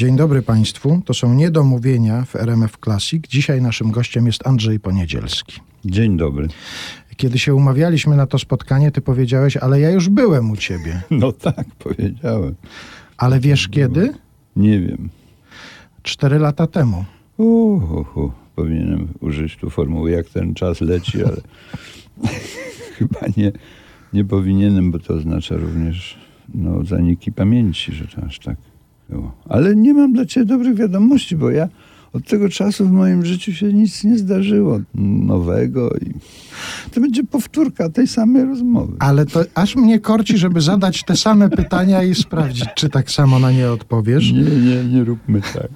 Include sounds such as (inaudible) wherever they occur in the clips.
Dzień dobry Państwu. To są niedomówienia w RMF Classic. Dzisiaj naszym gościem jest Andrzej Poniedzielski. Dzień dobry. Kiedy się umawialiśmy na to spotkanie, ty powiedziałeś, ale ja już byłem u ciebie. (laughs) No tak, powiedziałem. Ale wiesz kiedy? Nie wiem. Cztery lata temu. Uhu, powinienem użyć tu formuły, jak ten czas leci, ale (laughs) chyba nie, nie powinienem, bo to oznacza również no, zaniki pamięci, że to aż tak było. Ale nie mam dla ciebie dobrych wiadomości, bo ja od tego czasu w moim życiu się nic nie zdarzyło nowego i to będzie powtórka tej samej rozmowy. Ale to aż mnie korci, żeby zadać te same pytania i sprawdzić, czy tak samo na nie odpowiesz. Nie, nie, nie róbmy tak.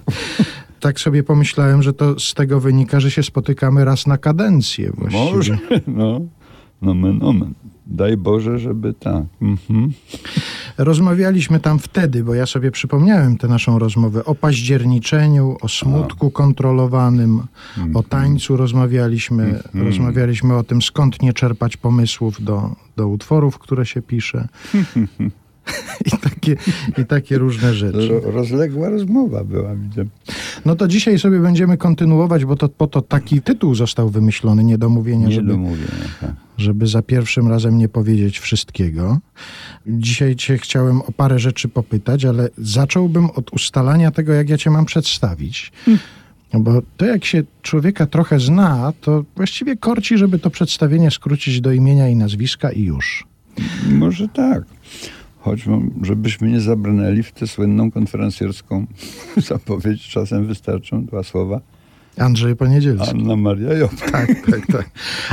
Tak sobie pomyślałem, że to z tego wynika, że się spotykamy raz na kadencję właściwie. Może, no, nomen omen. Daj Boże, żeby tak. Mhm. Rozmawialiśmy tam wtedy, bo ja sobie przypomniałem tę naszą rozmowę o październiczeniu, o smutku kontrolowanym, o tańcu rozmawialiśmy. Rozmawialiśmy o tym, skąd nie czerpać pomysłów do, do utworów, które się pisze. (laughs) (laughs) I takie, I takie różne rzeczy. Ro, rozległa rozmowa była, widzę. No to dzisiaj sobie będziemy kontynuować, bo to po to taki tytuł został wymyślony, niedomówienia, Nie żeby. Tak. żeby za pierwszym razem nie powiedzieć wszystkiego. Dzisiaj cię chciałem o parę rzeczy popytać, ale zacząłbym od ustalania tego, jak ja cię mam przedstawić. No Bo to jak się człowieka trochę zna, to właściwie korci, żeby to przedstawienie skrócić do imienia i nazwiska i już. Może tak. Choć żebyśmy nie zabrnęli w tę słynną konferencjerską (laughs) zapowiedź, czasem wystarczą dwa słowa. Andrzej Poniedzielski. Anna Maria Job. (laughs) Tak, tak, tak.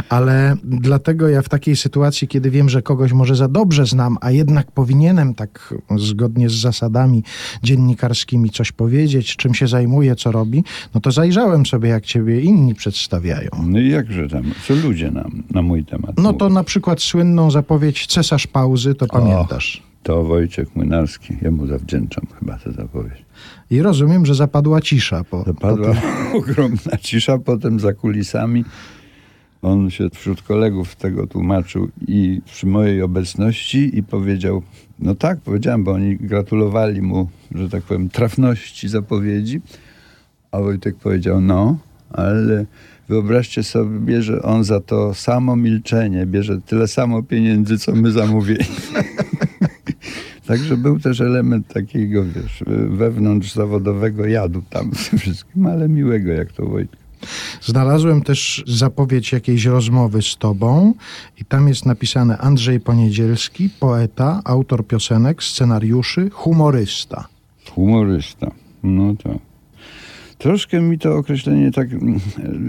Ale dlatego ja w takiej sytuacji, kiedy wiem, że kogoś może za dobrze znam, a jednak powinienem tak zgodnie z zasadami dziennikarskimi coś powiedzieć, czym się zajmuje, co robi, no to zajrzałem sobie, jak ciebie inni przedstawiają. No i jakże tam, co ludzie nam na mój temat No to mówią? na przykład słynną zapowiedź Cesarz Pauzy, to pamiętasz. To Wojciech Młynarski, jemu zawdzięczam chyba tę zapowiedź. I rozumiem, że zapadła cisza po, po Zapadła tym. (laughs) ogromna cisza, potem za kulisami on się wśród kolegów tego tłumaczył i przy mojej obecności i powiedział, no tak, powiedziałem, bo oni gratulowali mu, że tak powiem, trafności zapowiedzi, a Wojtek powiedział, no, ale wyobraźcie sobie, że on za to samo milczenie bierze tyle samo pieniędzy, co my zamówieni. (laughs) Także był też element takiego, wiesz, wewnątrz zawodowego jadu tam (laughs) w tym wszystkim, ale miłego jak to Wojtek. Znalazłem też zapowiedź jakiejś rozmowy z tobą i tam jest napisane Andrzej Poniedzielski, poeta, autor piosenek, scenariuszy, humorysta. Humorysta. No tak. Troszkę mi to określenie tak mm,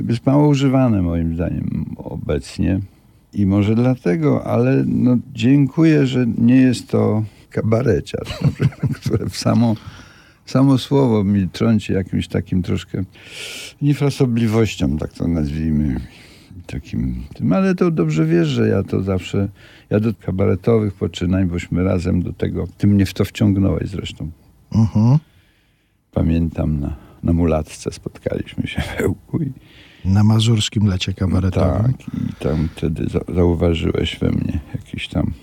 jest mało używane moim zdaniem obecnie. I może dlatego, ale no, dziękuję, że nie jest to kabareciarz, (laughs) które w samo, samo słowo mi trąci jakimś takim troszkę niefrasobliwością, tak to nazwijmy. Takim tym, ale to dobrze wiesz, że ja to zawsze, ja do kabaretowych poczynań, bośmy razem do tego, ty mnie w to wciągnąłeś zresztą. Mhm. Pamiętam na, na mulatce spotkaliśmy się w Ełku i Na mazurskim lecie kabaretowym. tak, i tam wtedy za, zauważyłeś we mnie jakiś tam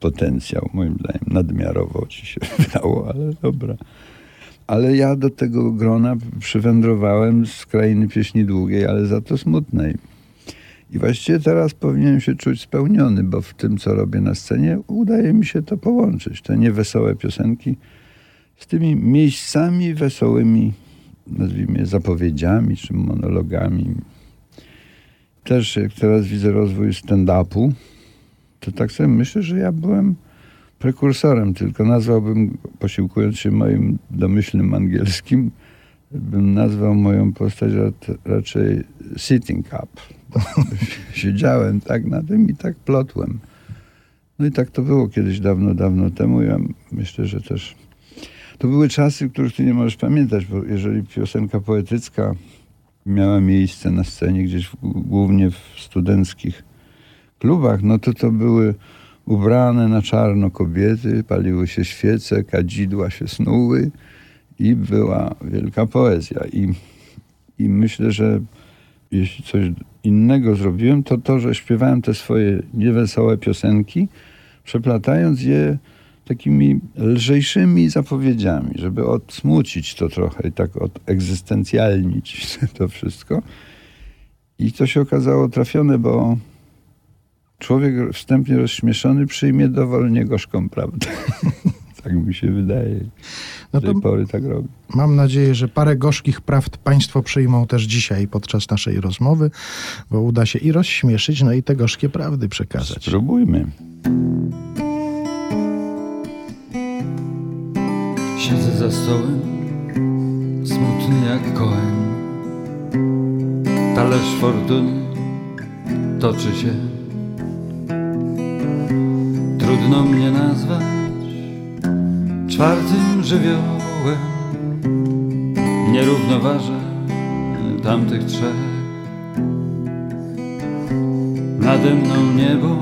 potencjał, moim zdaniem nadmiarowo ci się (laughs) wydało, ale dobra. Ale ja do tego grona przywędrowałem z krainy pieśni długiej, ale za to smutnej. I właściwie teraz powinienem się czuć spełniony, bo w tym, co robię na scenie, udaje mi się to połączyć. Te niewesołe piosenki z tymi miejscami wesołymi, nazwijmy je zapowiedziami czy monologami. Też jak teraz widzę rozwój stand-upu, to tak sobie myślę, że ja byłem prekursorem, tylko nazwałbym, posiłkując się moim domyślnym angielskim, bym nazwał moją postać raczej sitting up. (laughs) Siedziałem tak na tym i tak plotłem. No i tak to było kiedyś dawno, dawno temu. Ja myślę, że też to były czasy, których ty nie możesz pamiętać, bo jeżeli piosenka poetycka miała miejsce na scenie gdzieś w, głównie w studenckich klubach, no to to były ubrane na czarno kobiety, paliły się świece, kadzidła się snuły i była wielka poezja. I, i myślę, że jeśli coś innego zrobiłem, to to, że śpiewałem te swoje niewesołe piosenki, przeplatając je takimi lżejszymi zapowiedziami, żeby odsmucić to trochę i tak odegzystencjalnić (laughs) to wszystko. I to się okazało trafione, bo człowiek wstępnie rozśmieszony przyjmie dowolnie gorzką prawdę. (laughs) tak mi się wydaje. No Do tej to pory tak robi. mam nadzieję, że parę gorzkich prawd Państwo przyjmą też dzisiaj podczas naszej rozmowy, bo uda się i rozśmieszyć, no i te gorzkie prawdy przekazać. Spróbujmy. Siedzę za stołem, smutny jak kołem. Talerz fortuny toczy się. Trudno mnie nazwać czwartym żywiołem. Nie równoważę tamtych trzech. Nade mną niebo,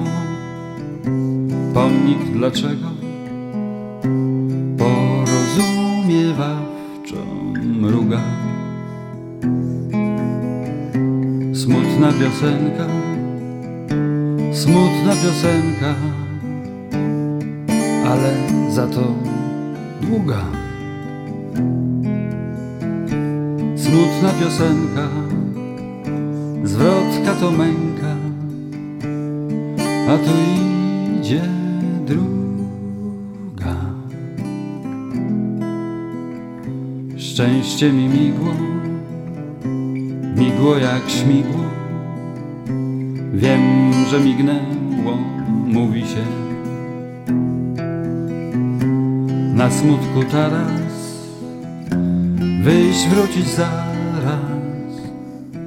pomnik dlaczego? porozumiewawczo mruga. Smutna piosenka, smutna piosenka, za to długa. Smutna piosenka, zwrotka to męka, a tu idzie druga. Szczęście mi migło, migło jak śmigło. Wiem, że mignęło, mówi się. Na smutku taras, wyjść, wrócić zaraz.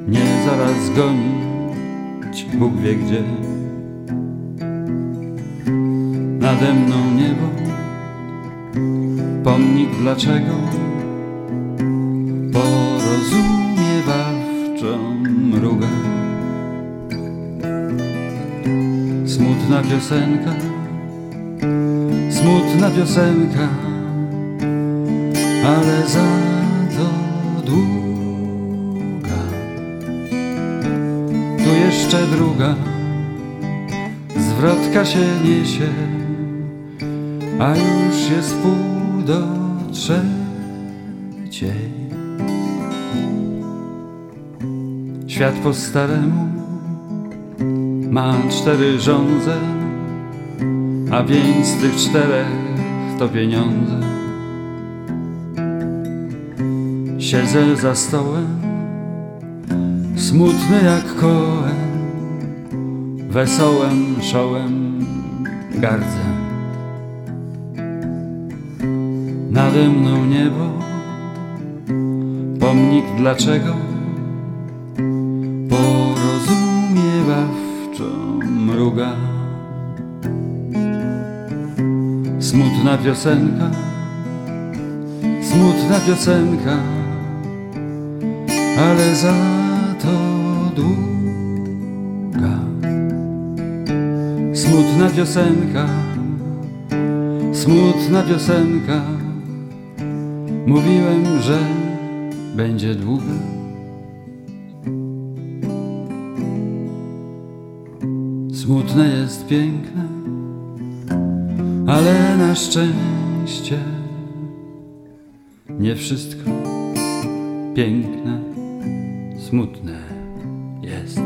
Nie zaraz gonić, Bóg wie gdzie. Nade mną niebo, pomnik dlaczego? porozumiewawczo mruga. Smutna piosenka, smutna piosenka, ale za to długa. Tu jeszcze druga, zwrotka się niesie, a już jest pół do trzeciej. Świat po staremu ma cztery żądze, a pięć z tych czterech to pieniądze. Siedzę za stołem, smutny jak kołem, wesołem szołem gardzę. Nade mną niebo, pomnik dlaczego? Smutna piosenka, smutna piosenka, ale za to długa. Smutna piosenka, smutna piosenka, mówiłem, że będzie długa. Smutne jest piękne, ale na szczęście nie wszystko piękne, smutne jest.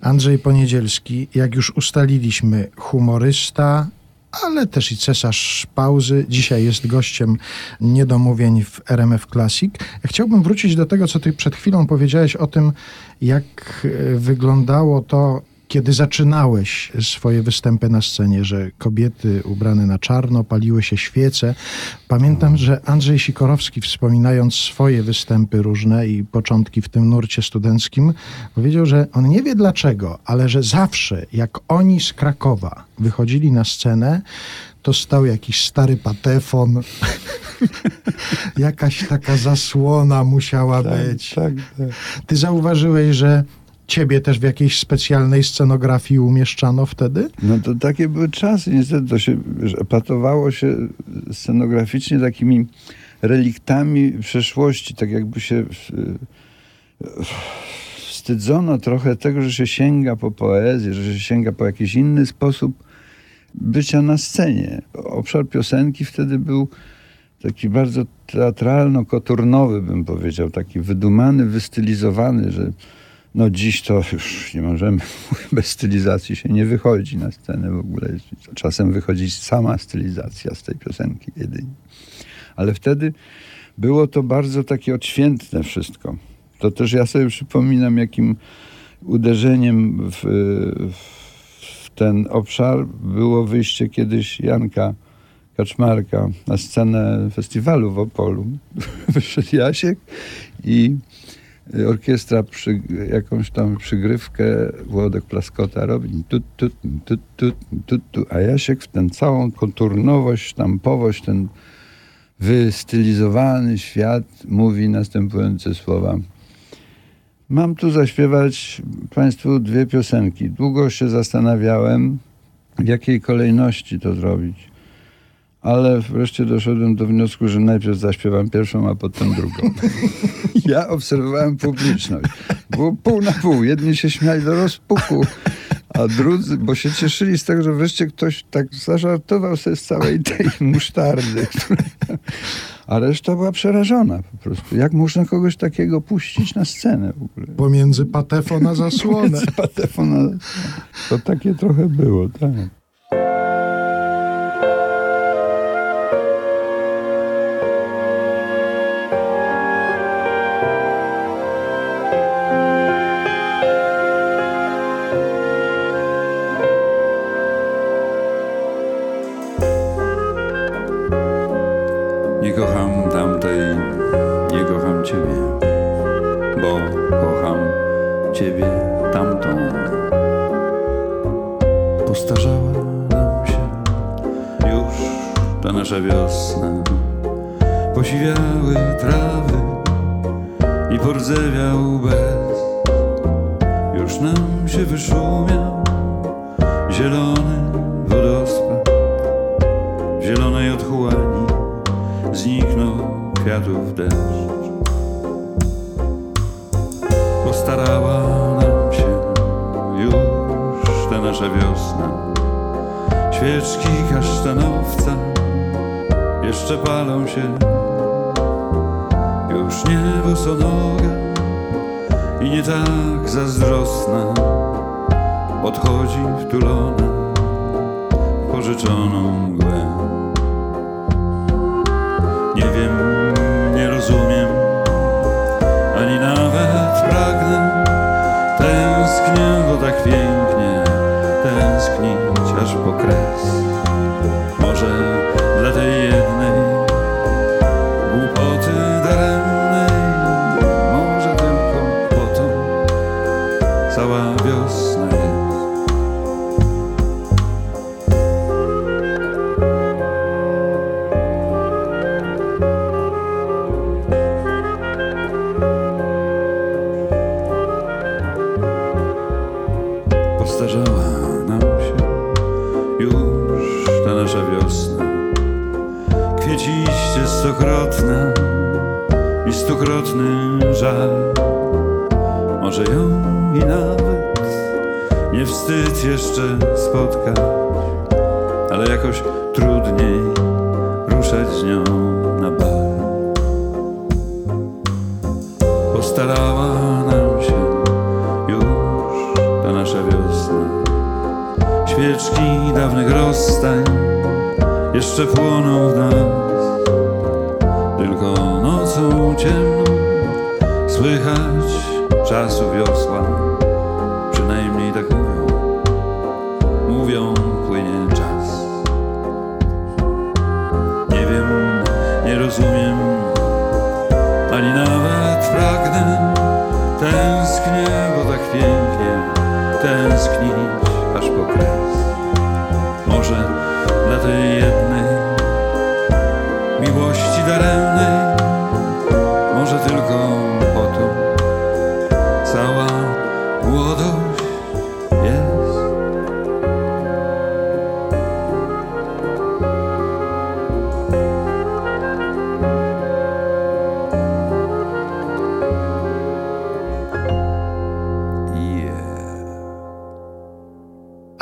Andrzej Poniedzielski, jak już ustaliliśmy, humorysta, ale też i cesarz pauzy. Dzisiaj jest gościem niedomówień w RMF Classic. Chciałbym wrócić do tego, co ty przed chwilą powiedziałeś o tym, jak e, wyglądało to, kiedy zaczynałeś swoje występy na scenie, że kobiety ubrane na czarno, paliły się świece. Pamiętam, że Andrzej Sikorowski, wspominając swoje występy różne i początki w tym nurcie studenckim, powiedział, że on nie wie dlaczego, ale że zawsze, jak oni z Krakowa wychodzili na scenę, to stał jakiś stary patefon, (laughs) jakaś taka zasłona musiała być. tak, tak. Ty zauważyłeś, że ciebie też w jakiejś specjalnej scenografii umieszczano wtedy? No to takie były czasy, niestety to się wiesz, epatowało się scenograficznie takimi reliktami przeszłości, tak jakby się wstydzono trochę tego, że się sięga po poezję, że się sięga po jakiś inny sposób bycia na scenie. Obszar piosenki wtedy był taki bardzo teatralno-koturnowy, bym powiedział, taki wydumany, wystylizowany, że no dziś to już nie możemy, (laughs) bez stylizacji się nie wychodzi na scenę w ogóle. Czasem wychodzi sama stylizacja z tej piosenki jedynie. Ale wtedy było to bardzo takie odświętne wszystko. To też ja sobie przypominam, jakim uderzeniem w, w ten obszar było wyjście kiedyś Janka Kaczmarka na scenę festiwalu w Opolu. (laughs) Wyszedł Jasiek i orkiestra przy, jakąś tam przygrywkę Włodek Plaskota robi tu, tu, tu, tu, tu, tu, a Jasiek w tę całą konturnowość, sztampowość, ten wystylizowany świat mówi następujące słowa. Mam tu zaśpiewać Państwu dwie piosenki. Długo się zastanawiałem, w jakiej kolejności to zrobić. Ale wreszcie doszedłem do wniosku, że najpierw zaśpiewam pierwszą, a potem drugą. (laughs) ja obserwowałem publiczność. Było pół na pół. Jedni się śmiali do rozpuku, a drudzy, bo się cieszyli z tego, że wreszcie ktoś tak zażartował sobie z całej tej musztardy. A reszta była przerażona po prostu. Jak można kogoś takiego puścić na scenę w ogóle? Pomiędzy patefo na (laughs) zasłonę. Pomiędzy patefo na... To takie trochę było, tak. Posiwiały trawy i pordzewiał bez.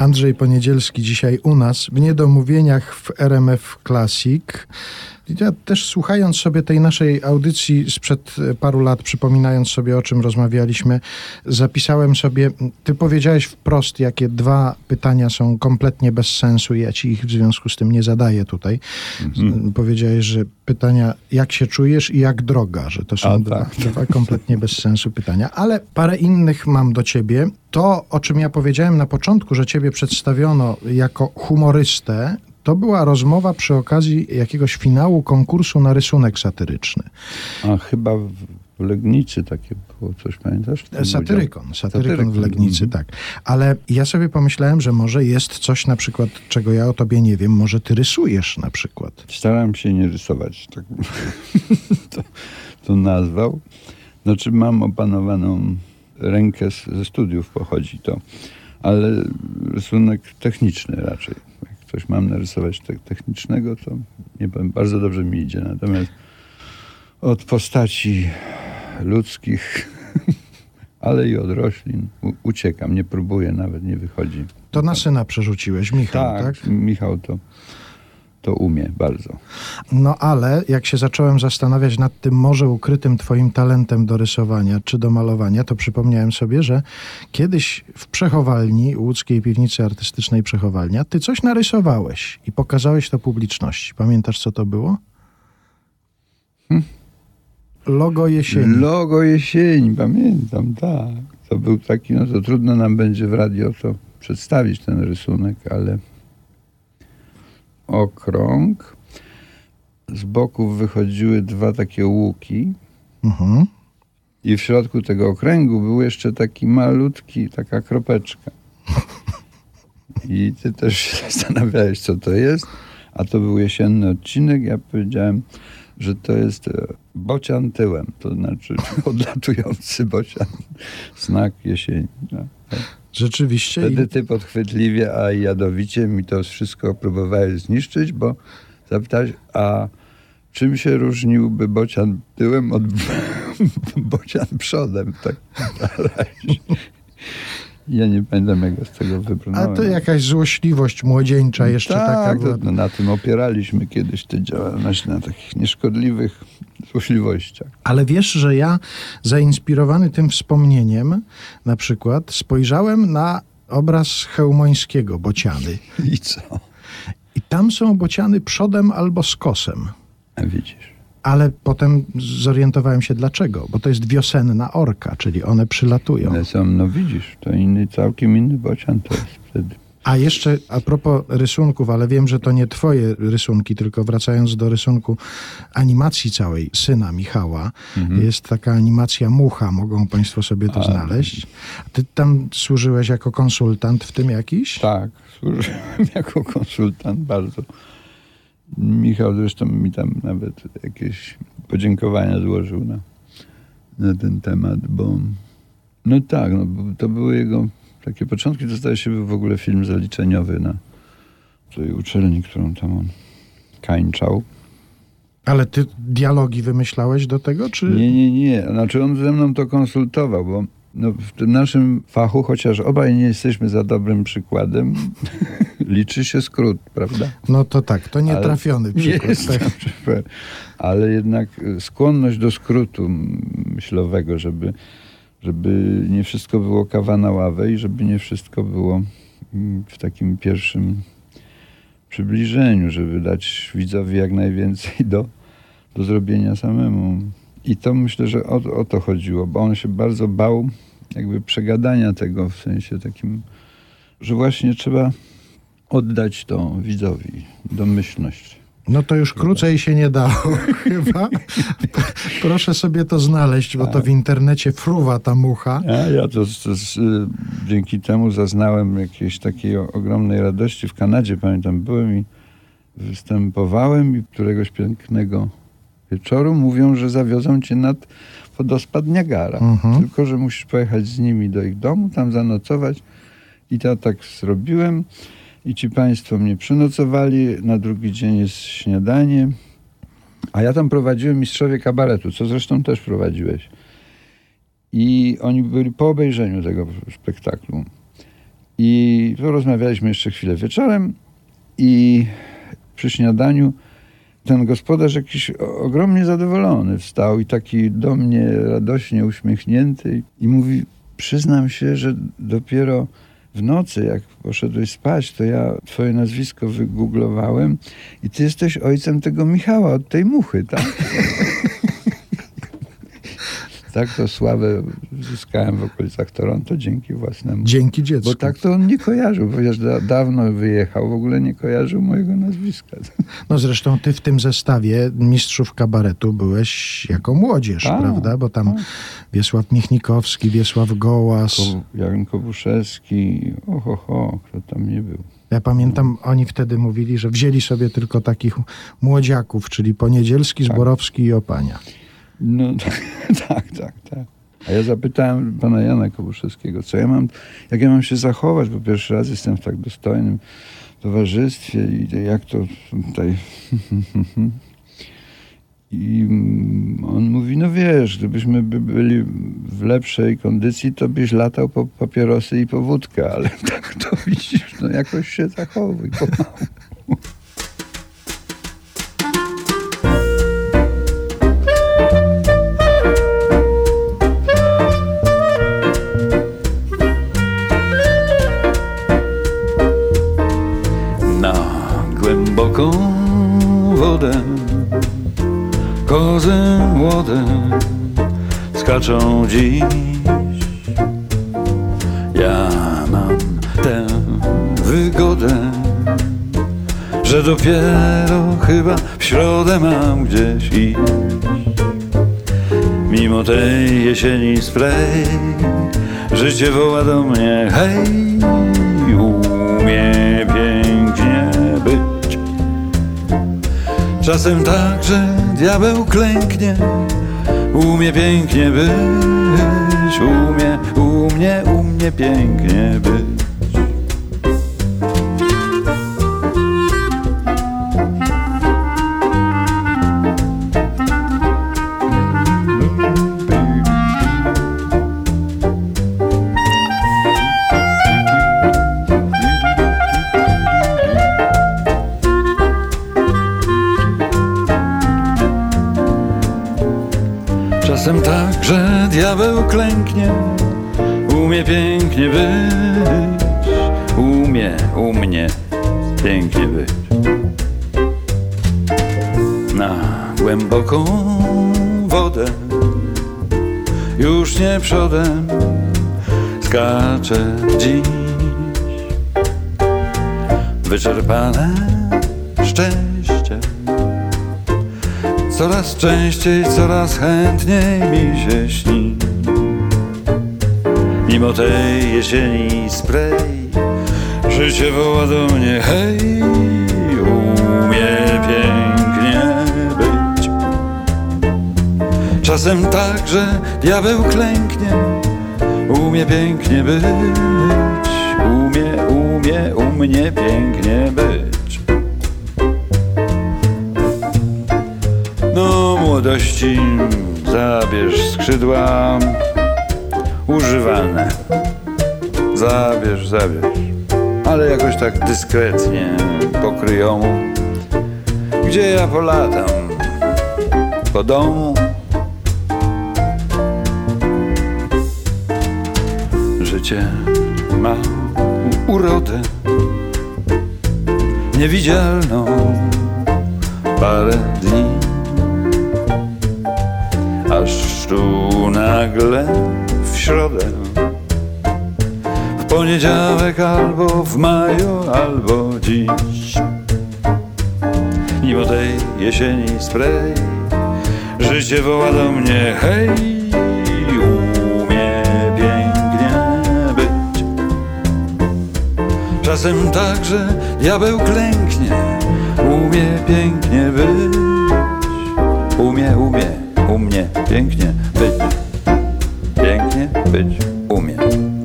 Andrzej Poniedzielski dzisiaj u nas w Niedomówieniach w RMF Classic. Ja też słuchając sobie tej naszej audycji sprzed paru lat, przypominając sobie o czym rozmawialiśmy, zapisałem sobie, ty powiedziałeś wprost, jakie dwa pytania są kompletnie bez sensu i ja ci ich w związku z tym nie zadaję tutaj. Mhm. Powiedziałeś, że pytania jak się czujesz i jak droga, że to są A, dwa, tak. dwa kompletnie bez sensu pytania, ale parę innych mam do ciebie. To, o czym ja powiedziałem na początku, że ciebie przedstawiono jako humorystę, to była rozmowa przy okazji jakiegoś finału konkursu na rysunek satyryczny. A chyba w Legnicy takie było coś, pamiętasz? Satyrykon, udział? satyrykon w Legnicy, mhm. tak. Ale ja sobie pomyślałem, że może jest coś na przykład, czego ja o tobie nie wiem, może ty rysujesz na przykład. Starałem się nie rysować, tak (laughs) to, to nazwał. Znaczy mam opanowaną rękę z, ze studiów pochodzi to, ale rysunek techniczny raczej. Coś mam narysować te, technicznego, to nie powiem, bardzo dobrze mi idzie. Natomiast od postaci ludzkich, (laughs) ale i od roślin uciekam, nie próbuję, nawet nie wychodzi. To na syna przerzuciłeś, Michał, tak? Tak, Michał to, to umie bardzo. No ale jak się zacząłem zastanawiać nad tym może ukrytym twoim talentem do rysowania czy do malowania, to przypomniałem sobie, że kiedyś w przechowalni, łódzkiej piwnicy artystycznej przechowalnia, ty coś narysowałeś i pokazałeś to publiczności. Pamiętasz, co to było? Logo jesieni. Logo jesieni, pamiętam, tak. To był taki, no to trudno nam będzie w radio to przedstawić ten rysunek, ale okrąg. Z boków wychodziły dwa takie łuki Mhm. i w środku tego okręgu był jeszcze taki malutki, taka kropeczka. I ty też się zastanawiałeś, co to jest, a to był jesienny odcinek. Ja powiedziałem, że to jest e, bocian tyłem, to znaczy (laughs) odlatujący bocian, znak jesieni. No, tak. Rzeczywiście. Wtedy ty podchwytliwie, a jadowicie mi to wszystko próbowałeś zniszczyć, bo zapytałeś, a czym się różniłby bocian tyłem od (laughs) bocian przodem? Tak. Ja nie jak ja z tego a wybrnąłem. to jakaś złośliwość młodzieńcza jeszcze taka tak, była. to, no, na tym opieraliśmy kiedyś tę działalność, na takich nieszkodliwych złośliwościach. Ale wiesz, że ja zainspirowany tym wspomnieniem na przykład spojrzałem na obraz Chełmońskiego, Bociany. I co? I tam są bociany przodem albo skosem. A widzisz. Ale potem zorientowałem się dlaczego. Bo to jest wiosenna orka, czyli one przylatują. Ale są, no widzisz, to inny, całkiem inny bocian to jest wtedy. A jeszcze a propos rysunków, ale wiem, że to nie twoje rysunki, tylko wracając do rysunku animacji całej syna Michała, jest taka animacja Mucha, mogą państwo sobie to A. znaleźć. Ty tam służyłeś jako konsultant w tym jakiś? Tak, służyłem (laughs) jako konsultant bardzo. Michał zresztą mi tam nawet jakieś podziękowania złożył na, na ten temat, bo no tak, no, to były jego takie początki, to zdaje się był w ogóle film zaliczeniowy na tej uczelni, którą tam on kańczał. Ale ty dialogi wymyślałeś do tego, czy... Nie, nie, nie. Znaczy on ze mną to konsultował, bo no, w tym naszym fachu, chociaż obaj nie jesteśmy za dobrym przykładem, (laughs) liczy się skrót, prawda? No to tak, to nie Ale trafiony Nie przykład. jest tak. przykład. Ale jednak y, skłonność do skrótu myślowego, żeby, żeby nie wszystko było kawa na ławę i żeby nie wszystko było mm, w takim pierwszym przybliżeniu, żeby dać widzowi jak najwięcej do, do zrobienia samemu. I to myślę, że o, o to chodziło, bo on się bardzo bał jakby przegadania tego w sensie takim, że właśnie trzeba oddać to widzowi, domyślność. No to już krócej się nie dało (laughs) chyba. Proszę sobie to znaleźć, bo to w internecie fruwa ta mucha. A ja to, to z, y, dzięki temu zaznałem jakiejś takiej ogromnej radości w Kanadzie. Pamiętam, byłem i występowałem i któregoś pięknego wieczoru mówią, że zawiozą cię nad wodospad Niagara. Mhm. Tylko, że musisz pojechać z nimi do ich domu, tam zanocować. I to tak zrobiłem. I ci państwo mnie przynocowali. Na drugi dzień jest śniadanie. A ja tam prowadziłem mistrzowie kabaretu, co zresztą też prowadziłeś. I oni byli po obejrzeniu tego spektaklu. I porozmawialiśmy jeszcze chwilę wieczorem i przy śniadaniu ten gospodarz jakiś ogromnie zadowolony wstał i taki do mnie radośnie uśmiechnięty i mówi, przyznam się, że dopiero w nocy, jak poszedłeś spać, to ja twoje nazwisko wygooglowałem i ty jesteś ojcem tego Michała od tej muchy, tak? (laughs) tak to sławę zyskałem w okolicach Toronto dzięki własnemu. Dzięki dziecku. Bo tak to on nie kojarzył, ponieważ da, dawno wyjechał, w ogóle nie kojarzył mojego nazwiska. (laughs) No zresztą ty w tym zestawie mistrzów kabaretu byłeś jako młodzież, A, prawda? Bo tam a. Wiesław Michnikowski, Wiesław Gołas. Ko- Jan Kobuszewski, oho, ho, kto tam nie był. Ja pamiętam, oni wtedy mówili, że wzięli sobie tylko takich młodziaków, czyli Poniedzielski, Tak. Zborowski i Opania. No (laughs) tak, tak, tak. A ja zapytałem pana Jana Kobuszewskiego, co ja mam, jak ja mam się zachować, bo pierwszy raz jestem w tak dostojnym towarzystwie i jak to tutaj... (laughs) I on mówi, no wiesz, gdybyśmy by byli w lepszej kondycji, to byś latał po papierosy i po wódkę, ale (laughs) tak to widzisz, no jakoś się zachowuj pomału. Skaczą dziś. Ja mam tę wygodę, że dopiero chyba w środę mam gdzieś iść. Mimo tej jesieni spray, życie woła do mnie, hej, umie pięknie być. Czasem tak, że diabeł klęknie, umie pięknie być, umie, umie, umie pięknie być. Diabeł klęknie, umie pięknie być, umie, u mnie pięknie być. Na głęboką wodę, już nie przodem, skacze dziś. Wyczerpane szczęście Coraz częściej, coraz chętniej mi się śni Mimo tej jesieni spray Życie woła do mnie hej Umie pięknie być. Czasem tak, że diabeł klęknie Umie pięknie być Umie, umie, u mnie pięknie być. No młodości zabierz skrzydła używane. Zabierz, zabierz. Ale jakoś tak dyskretnie pokryją. Gdzie ja polatam? Po domu? Życie ma urodę niewidzialną parę dni aż tu nagle poniedziałek albo w maju albo dziś mimo tej jesieni spray życie woła do mnie hej umie pięknie być czasem tak, że diabeł klęknie umie pięknie być umie, umie, u mnie pięknie być. Pięknie być umie.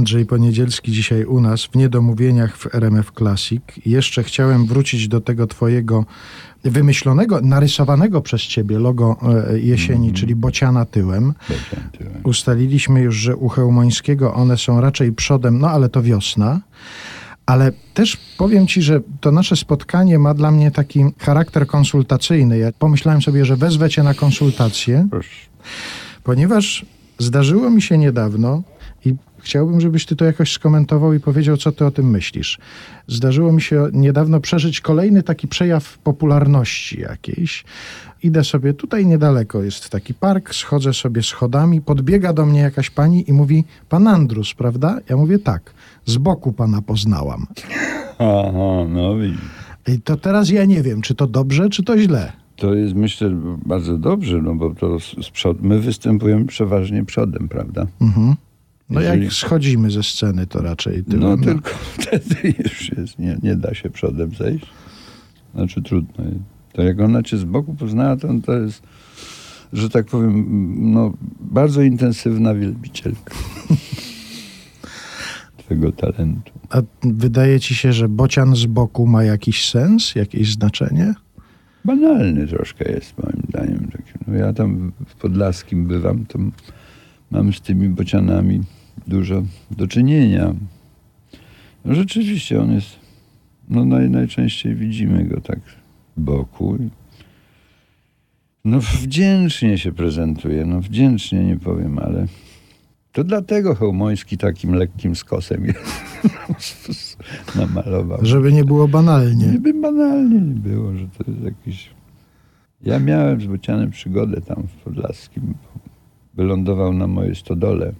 Andrzej Poniedzielski dzisiaj u nas w Niedomówieniach w RMF Classic. Jeszcze chciałem wrócić do tego twojego wymyślonego, narysowanego przez ciebie logo e, jesieni, Mhm. czyli bociana tyłem. Bocian tyłem. Ustaliliśmy już, że u Chełmońskiego one są raczej przodem, no ale to wiosna. Ale też powiem ci, że to nasze spotkanie ma dla mnie taki charakter konsultacyjny. Ja pomyślałem sobie, że wezwę cię na konsultację, Proszę. ponieważ zdarzyło mi się niedawno chciałbym, żebyś ty to jakoś skomentował i powiedział, co ty o tym myślisz. Zdarzyło mi się niedawno przeżyć kolejny taki przejaw popularności jakiejś. Idę sobie, tutaj niedaleko jest taki park, schodzę sobie schodami, podbiega do mnie jakaś pani i mówi, pan Andrus, prawda? Ja mówię, tak, z boku pana poznałam. Aha, no. I to teraz ja nie wiem, czy to dobrze, czy to źle. To jest myślę bardzo dobrze, no bo to z, z przod... my występujemy przeważnie przodem, prawda? Mhm. No Jeżeli- jak schodzimy ze sceny, to raczej tyłem. No tylko (laughs) wtedy już jest, nie, nie da się przodem zejść. Znaczy trudno. To jak ona cię z boku poznała, to, to jest, że tak powiem, no, bardzo intensywna wielbicielka (laughs) twego talentu. A wydaje ci się, że bocian z boku ma jakiś sens, jakieś znaczenie? Banalny troszkę jest moim zdaniem. No ja tam w Podlaskim bywam, to mam z tymi bocianami dużo do czynienia. No rzeczywiście on jest, no naj, najczęściej widzimy go tak boku. No wdzięcznie się prezentuje, no wdzięcznie nie powiem, ale to dlatego Chełmoński takim lekkim skosem jest (laughs) namalował. Żeby nie było banalnie. Żeby banalnie nie było, że to jest jakiś... Ja miałem z Bocianem przygodę tam w Podlaskim. Wylądował na mojej stodole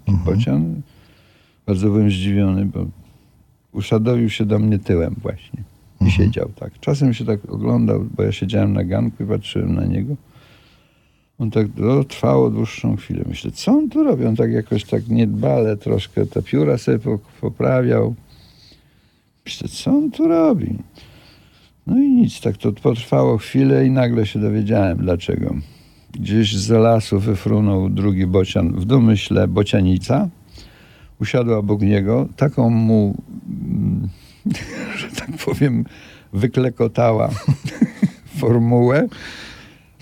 taki bocian. Bardzo byłem zdziwiony, bo uszadowił się do mnie tyłem właśnie. I siedział tak. Czasem się tak oglądał, bo ja siedziałem na ganku i patrzyłem na niego. On tak no, trwało dłuższą chwilę. Myślę, co on tu robi? On tak jakoś tak niedbale troszkę te pióra sobie po- poprawiał. Myślę, co on tu robi? No i nic, tak to potrwało chwilę i nagle się dowiedziałem dlaczego. Gdzieś z lasu wyfrunął drugi bocian, w domyśle bocianica. Usiadła obok niego, taką mu, mm, (laughs) że tak powiem, wyklekotała (laughs) formułę.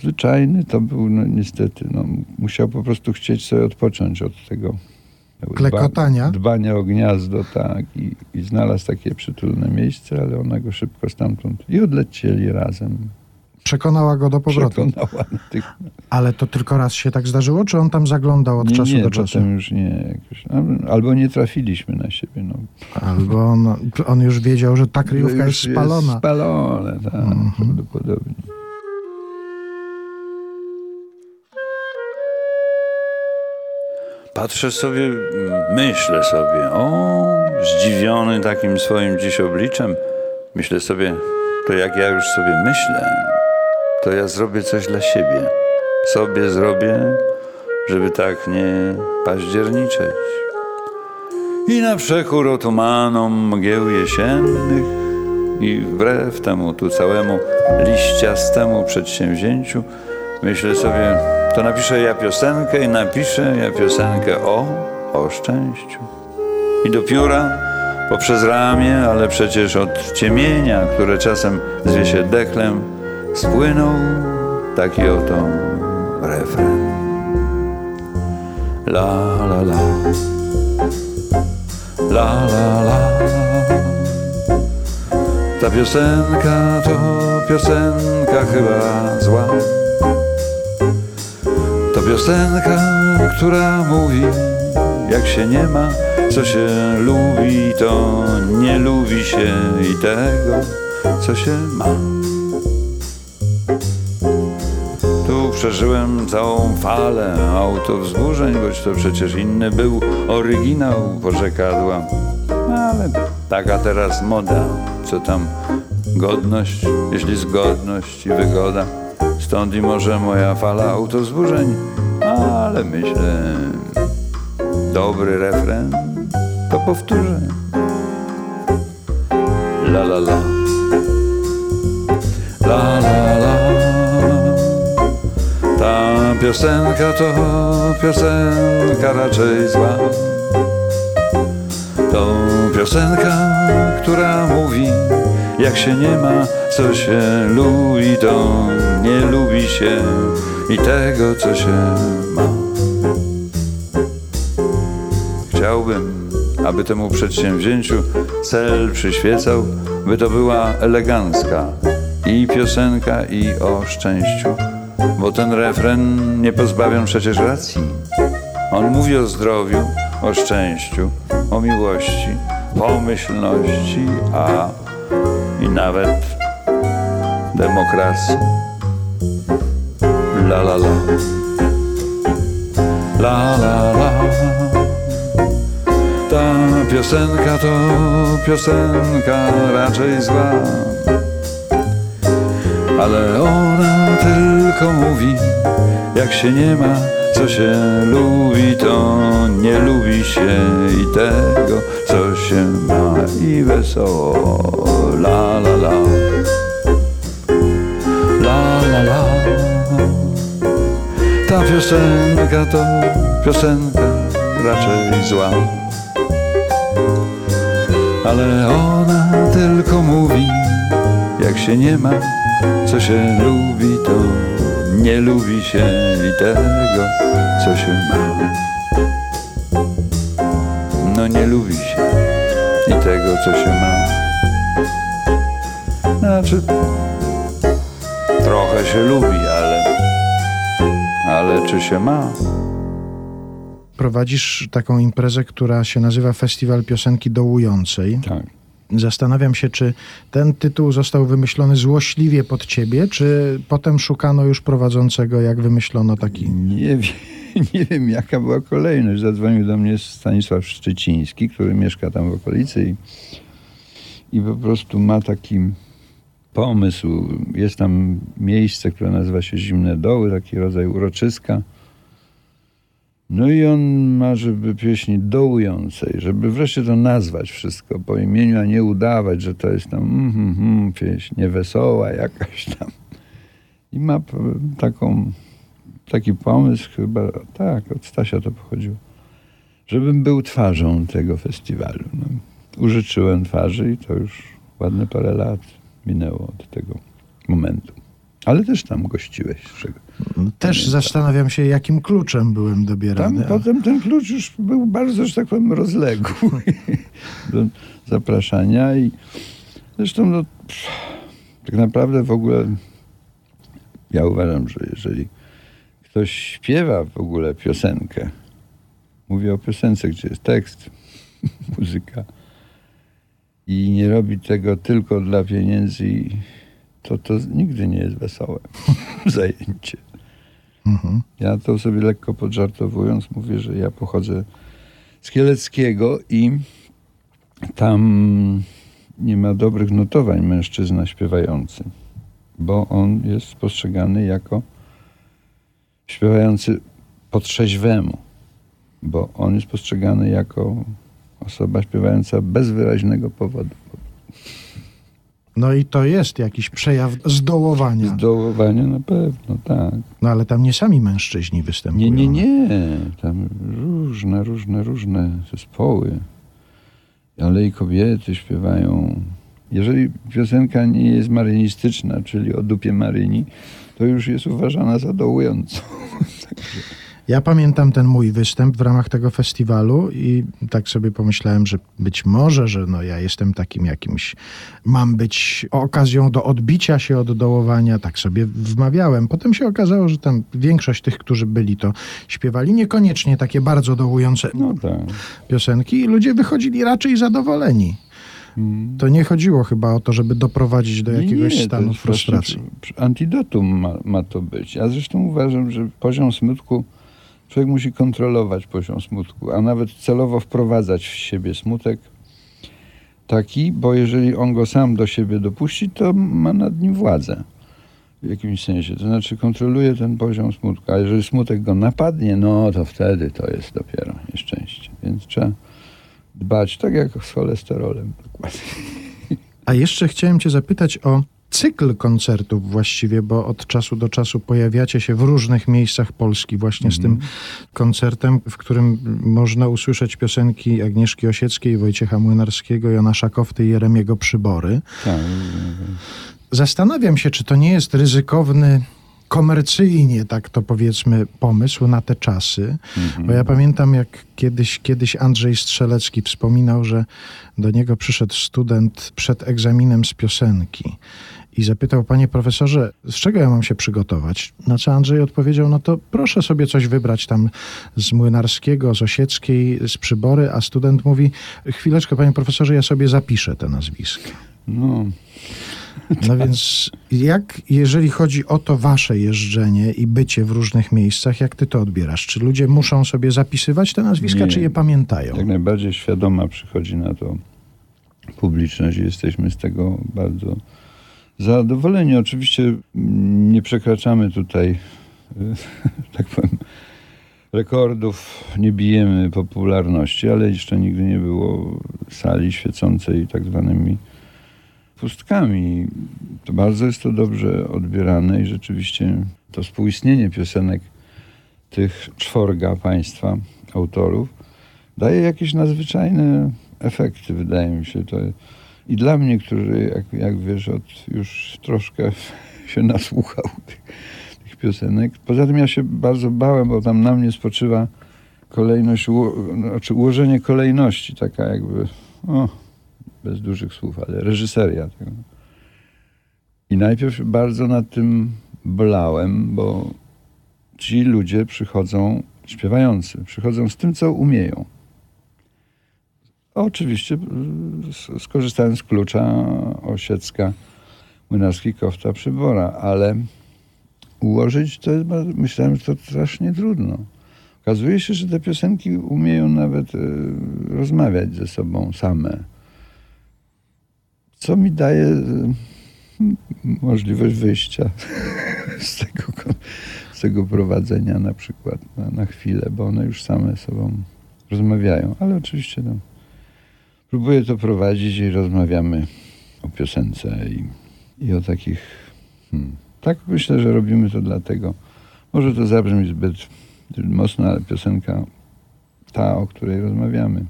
Zwyczajny to był, no niestety, no, musiał po prostu chcieć sobie odpocząć od tego Klekotania? Dbania o gniazdo, tak. I, I znalazł takie przytulne miejsce, ale ona go szybko stamtąd i odlecieli razem. Przekonała go do powrotu. Przekonała natychmiast. Ale to tylko raz się tak zdarzyło, czy on tam zaglądał od Nie, czasu nie, do czasu? potem już nie. Jakoś, albo- nie trafiliśmy na siebie. No. Albo on, on już wiedział, że ta kryjówka jest spalona. Jest spalone, tak, Mhm. prawdopodobnie. Patrzę sobie, myślę sobie, o, zdziwiony takim swoim dziś obliczem, myślę sobie, to jak ja już sobie myślę, to ja zrobię coś dla siebie. Sobie zrobię, żeby tak nie październiczeć. I na przekór otumanom mgieł jesiennych i wbrew temu tu całemu liściastemu przedsięwzięciu myślę sobie, to napiszę ja piosenkę i napiszę ja piosenkę o, o szczęściu. I do pióra poprzez ramię, ale przecież od ciemienia, które czasem zwie się dechlem, spłynął taki oto refren. La la la. La la la. Ta piosenka to piosenka chyba zła. To piosenka, która mówi Jak się nie ma, co się lubi To nie lubi się i tego, co się ma przeżyłem całą falę autowzburzeń, choć to przecież inny był oryginał porzekadła. Ale taka teraz moda, co tam godność, jeśli zgodność i wygoda. Stąd i może moja fala autowzburzeń, ale myślę, dobry refren, to powtórzę. La la. La piosenka to piosenka raczej zła. To piosenka, która mówi, jak się nie ma, co się lubi, to nie lubi się i tego, co się ma. Chciałbym, aby temu przedsięwzięciu cel przyświecał, by to była elegancka i piosenka, i o szczęściu, bo ten refren nie pozbawiam przecież racji. On mówi o zdrowiu, o szczęściu, o miłości, pomyślności, a i nawet demokracji. La la la. La la la. Ta piosenka to piosenka raczej zła. Ale ona tylko mówi, jak się nie ma, co się lubi, to nie lubi się i tego, co się ma i wesoło. La la la. La la la. Ta piosenka to piosenka raczej zła. Ale ona tylko mówi, jak się nie ma, co się lubi, to nie lubi się i tego, co się ma. No nie lubi się i tego, co się ma. Znaczy, trochę się lubi, ale, ale czy się ma? Prowadzisz taką imprezę, która się nazywa Festiwal Piosenki Dołującej. Tak. Zastanawiam się, czy ten tytuł został wymyślony złośliwie pod ciebie, czy potem szukano już prowadzącego, jak wymyślono taki. Nie (laughs) wiem, nie wiem, jaka była kolejność. Zadzwonił do mnie Stanisław Szczyciński, który mieszka tam w okolicy i, i po prostu ma taki pomysł. Jest tam miejsce, które nazywa się Zimne Doły, taki rodzaj uroczyska. No i on ma, żeby pieśni dołującej, żeby wreszcie to nazwać wszystko po imieniu, a nie udawać, że to jest tam mm, mm, mm, pieśń niewesoła jakaś tam. I ma taką, taki pomysł chyba, tak, od Stasia to pochodziło, żebym był twarzą tego festiwalu. No, użyczyłem twarzy i to już ładne parę lat minęło od tego momentu. Ale też tam gościłeś. czego- Też zastanawiam się, jakim kluczem byłem Tam dobierany. a- potem ten klucz już był bardzo, że tak powiem, rozległy (laughs) do zapraszania i zresztą no, pff, tak naprawdę w ogóle ja uważam, że jeżeli ktoś śpiewa w ogóle piosenkę, mówię o piosence, gdzie jest tekst, (laughs) muzyka i nie robi tego tylko dla pieniędzy, to to nigdy nie jest wesołe (laughs) zajęcie. Mhm. Ja to sobie lekko podżartowując mówię, że ja pochodzę z Kieleckiego i tam nie ma dobrych notowań mężczyzna śpiewający, bo on jest postrzegany jako śpiewający po trzeźwemu, bo on jest postrzegany jako osoba śpiewająca bez wyraźnego powodu. No i to jest jakiś przejaw zdołowania. Zdołowanie na pewno, tak. No ale tam nie sami mężczyźni występują. Nie, nie, nie. Tam różne, różne, różne zespoły. Ale i kobiety śpiewają. Jeżeli piosenka nie jest marynistyczna, czyli o dupie Maryni, to już jest uważana za dołującą. (laughs) Ja pamiętam ten mój występ w ramach tego festiwalu i tak sobie pomyślałem, że być może, że no ja jestem takim jakimś, mam być okazją do odbicia się od dołowania, tak sobie wmawiałem. Potem się okazało, że tam większość tych, którzy byli, to śpiewali niekoniecznie takie bardzo dołujące No tak. piosenki i ludzie wychodzili raczej zadowoleni. Mm. To nie chodziło chyba o to, żeby doprowadzić do jakiegoś nie, stanu frustracji. Antidotum ma, ma to być. Ja zresztą uważam, że poziom smutku, człowiek musi kontrolować poziom smutku, a nawet celowo wprowadzać w siebie smutek taki, bo jeżeli on go sam do siebie dopuści, to ma nad nim władzę w jakimś sensie. To znaczy kontroluje ten poziom smutku, a jeżeli smutek go napadnie, no to wtedy to jest dopiero nieszczęście. Więc trzeba dbać, tak jak z cholesterolem. A jeszcze chciałem cię zapytać o cykl koncertów właściwie, bo od czasu do czasu pojawiacie się w różnych miejscach Polski właśnie z tym koncertem, w którym można usłyszeć piosenki Agnieszki Osieckiej, Wojciecha Młynarskiego, Jana Szakowty i Jeremiego Przybory. Tak. Zastanawiam się, czy to nie jest ryzykowny komercyjnie, tak to powiedzmy, pomysł na te czasy. Bo ja pamiętam, jak kiedyś, kiedyś Andrzej Strzelecki wspominał, że do niego przyszedł student przed egzaminem z piosenki i zapytał, panie profesorze, z czego ja mam się przygotować? Na co Andrzej odpowiedział, no to proszę sobie coś wybrać tam z Młynarskiego, z Osieckiej, z Przybory, a student mówi, chwileczkę, panie profesorze, ja sobie zapiszę te nazwiska. No, No więc jak, jeżeli chodzi o to wasze jeżdżenie i bycie w różnych miejscach, jak ty to odbierasz? Czy ludzie muszą sobie zapisywać te nazwiska, Nie. czy je pamiętają? jak najbardziej świadoma przychodzi na to publiczność i jesteśmy z tego bardzo zadowoleni. Oczywiście mm, nie przekraczamy tutaj, y, (laughs) tak powiem, rekordów, nie bijemy popularności, ale jeszcze nigdy nie było sali świecącej tak zwanymi pustkami. To bardzo jest to dobrze odbierane i rzeczywiście to współistnienie piosenek tych czworga państwa autorów daje jakieś nadzwyczajne efekty, wydaje mi się. To I dla mnie, który, jak, jak wiesz, od już troszkę (laughs) się nasłuchał tych, tych piosenek. Poza tym ja się bardzo bałem, bo tam na mnie spoczywa kolejność, znaczy ułożenie kolejności, taka jakby, o, bez dużych słów, ale reżyseria tego. I najpierw bardzo nad tym bolałem, bo ci ludzie przychodzą, śpiewający, przychodzą z tym, co umieją. Oczywiście y, skorzystałem z klucza Osiecka, Młynarski, Kofta, Przybora, ale ułożyć to myślałem, że to strasznie trudno. Okazuje się, że te piosenki umieją nawet y, rozmawiać ze sobą same. Co mi daje y, możliwość wyjścia (laughs) z tego, z tego prowadzenia na przykład na, na chwilę, bo one już same sobą rozmawiają. Ale oczywiście no, próbuję to prowadzić i rozmawiamy o piosence i, i o takich... Hmm, tak myślę, że robimy to dlatego. Może to zabrzmi zbyt, zbyt mocno, ale piosenka ta, o której rozmawiamy,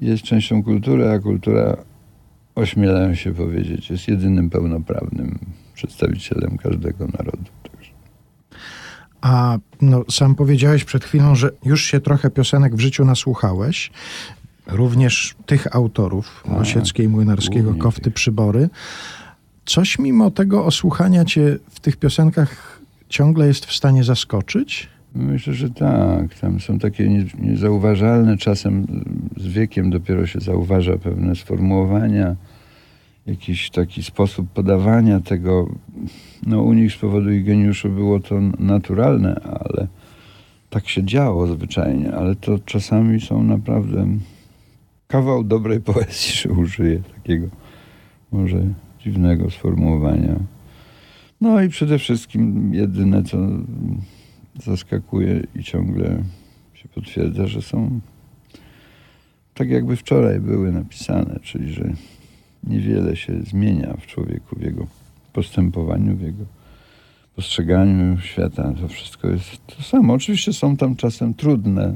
jest częścią kultury, a kultura, ośmielają się powiedzieć, jest jedynym pełnoprawnym przedstawicielem każdego narodu. A no, sam powiedziałeś przed chwilą, że już się trochę piosenek w życiu nasłuchałeś. Również tych autorów, Tak, Osieckiej, Młynarskiego, Kofty, tych. Przybory. Coś mimo tego osłuchania cię w tych piosenkach ciągle jest w stanie zaskoczyć? Myślę, że tak. Tam są takie nie- niezauważalne, czasem z wiekiem dopiero się zauważa pewne sformułowania, jakiś taki sposób podawania tego. No u nich z powodu ich geniuszu było to naturalne, ale tak się działo zwyczajnie, ale to czasami są naprawdę kawał dobrej poezji, że użyję takiego może dziwnego sformułowania. No i przede wszystkim jedyne, co zaskakuje i ciągle się potwierdza, że są tak jakby wczoraj były napisane, czyli że niewiele się zmienia w człowieku, w jego postępowaniu, w jego postrzeganiu świata. To wszystko jest to samo. Oczywiście są tam czasem trudne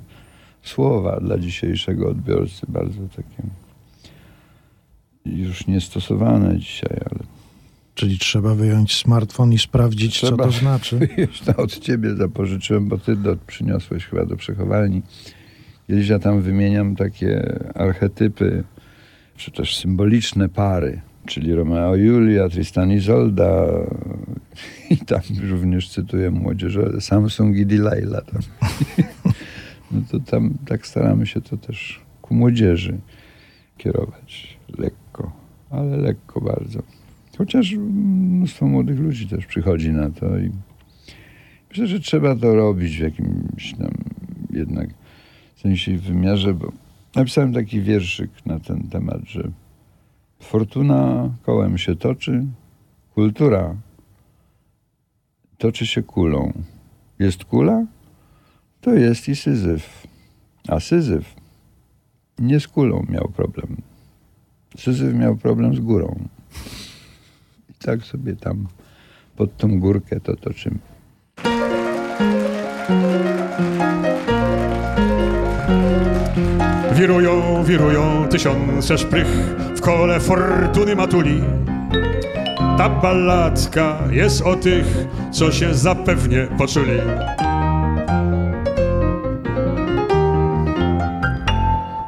słowa dla dzisiejszego odbiorcy, bardzo takie już niestosowane dzisiaj, ale Czyli trzeba wyjąć smartfon i sprawdzić, co Trzeba. to znaczy. (laughs) Już to od ciebie zapożyczyłem, bo ty do, przyniosłeś chyba do przechowalni. Kiedyś ja tam wymieniam takie archetypy, czy też symboliczne pary, czyli Romeo Julia, Tristan i Izolda i tam (laughs) również cytuję młodzież, Samsung i Delilah. Tam. (laughs) No to tam tak staramy się to też ku młodzieży kierować lekko, ale lekko bardzo. Chociaż mnóstwo młodych ludzi też przychodzi na to i myślę, że trzeba to robić w jakimś tam jednak sensie i wymiarze, bo napisałem taki wierszyk na ten temat, że fortuna kołem się toczy, kultura toczy się kulą. Jest kula, to jest i Syzyf. A Syzyf nie z kulą miał problem. Syzyf miał problem z górą. tak sobie tam pod tą górkę to toczymy. Wirują, wirują tysiące szprych w kole fortuny matuli. Ta balladka jest o tych, co się zapewnie poczuli.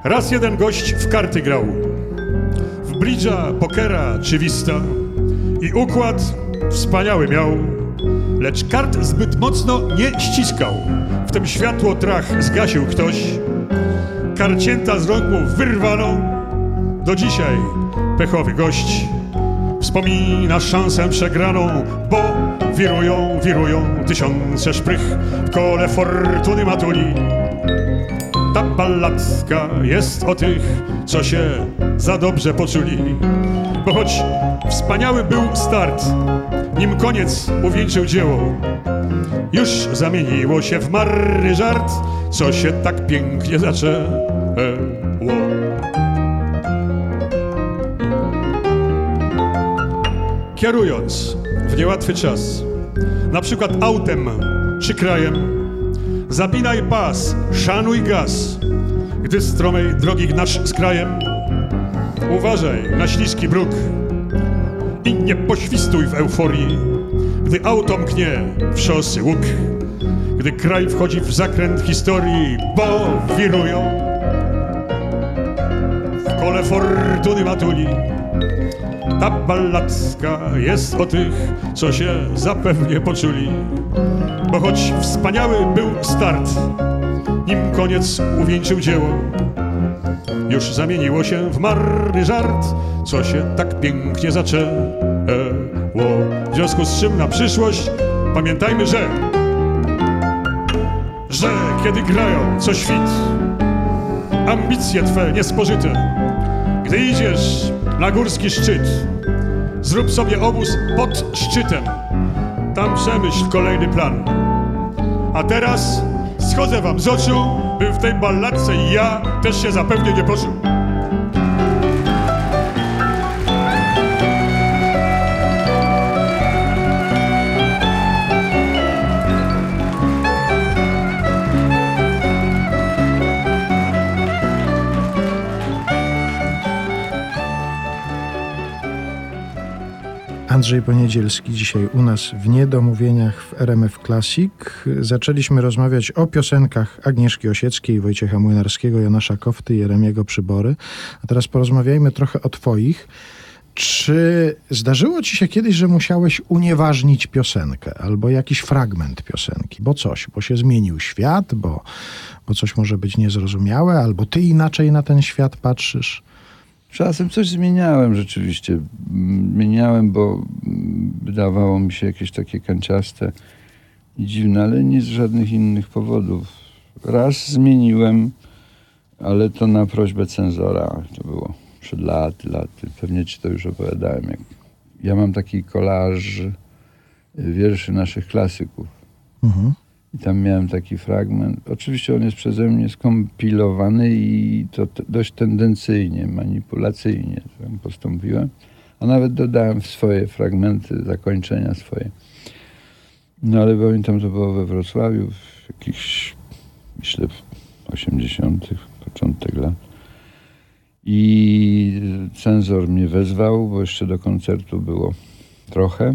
Raz jeden gość w karty grał, w bridża, pokera czy wista i układ wspaniały miał, lecz kart zbyt mocno nie ściskał. Wtem światło trach zgasił ktoś, karcięta z rąk mu wyrwano. Do dzisiaj pechowy gość wspomina szansę przegraną, bo wirują, wirują tysiące szprych w kole fortuny matuli. Ta balladka jest o tych, co się za dobrze poczuli. Bo choć wspaniały był start, nim koniec uwieńczył dzieło, już zamieniło się w marny żart, co się tak pięknie zaczęło. Kierując w niełatwy czas, na przykład autem czy krajem, zapinaj pas, szanuj gaz, gdy stromej drogi gnasz z krajem. Uważaj na śliski bruk i nie poświstuj w euforii, gdy auto mknie w szosy łuk, gdy kraj wchodzi w zakręt historii, bo wirują w kole fortuny matuli. Ta balladka jest o tych, co się zapewnie poczuli. Bo choć wspaniały był start, nim koniec uwieńczył dzieło, już zamieniło się w marny żart, co się tak pięknie zaczęło. W związku z czym na przyszłość pamiętajmy, że że kiedy grają co świt, ambicje twe niespożyte, gdy idziesz na górski szczyt, zrób sobie obóz pod szczytem, tam przemyśl kolejny plan. A teraz schodzę wam z oczu, by w tej balladce ja też się zapewnie nie poczuł. Andrzej Poniedzielski dzisiaj u nas w Niedomówieniach w RMF Classic. Zaczęliśmy rozmawiać o piosenkach Agnieszki Osieckiej, Wojciecha Młynarskiego, Janasza Kofty, Jeremiego Przybory. A teraz porozmawiajmy trochę o twoich. Czy zdarzyło ci się kiedyś, że musiałeś unieważnić piosenkę albo jakiś fragment piosenki? Bo coś, bo się zmienił świat, bo, bo coś może być niezrozumiałe, albo ty inaczej na ten świat patrzysz? Czasem coś zmieniałem rzeczywiście. Zmieniałem, bo wydawało mi się jakieś takie kanciaste i dziwne, ale nie z żadnych innych powodów. Raz zmieniłem, ale to na prośbę cenzora. To było przed laty, laty. Pewnie ci to już opowiadałem. Ja mam taki kolaż wierszy naszych klasyków. Mhm. I tam miałem taki fragment. Oczywiście on jest przeze mnie skompilowany i to dość tendencyjnie, manipulacyjnie postąpiłem. A nawet dodałem swoje fragmenty, zakończenia swoje. No ale pamiętam, to było we Wrocławiu w jakichś, myślę, w 80., początek lat. I cenzor mnie wezwał, bo jeszcze do koncertu było trochę.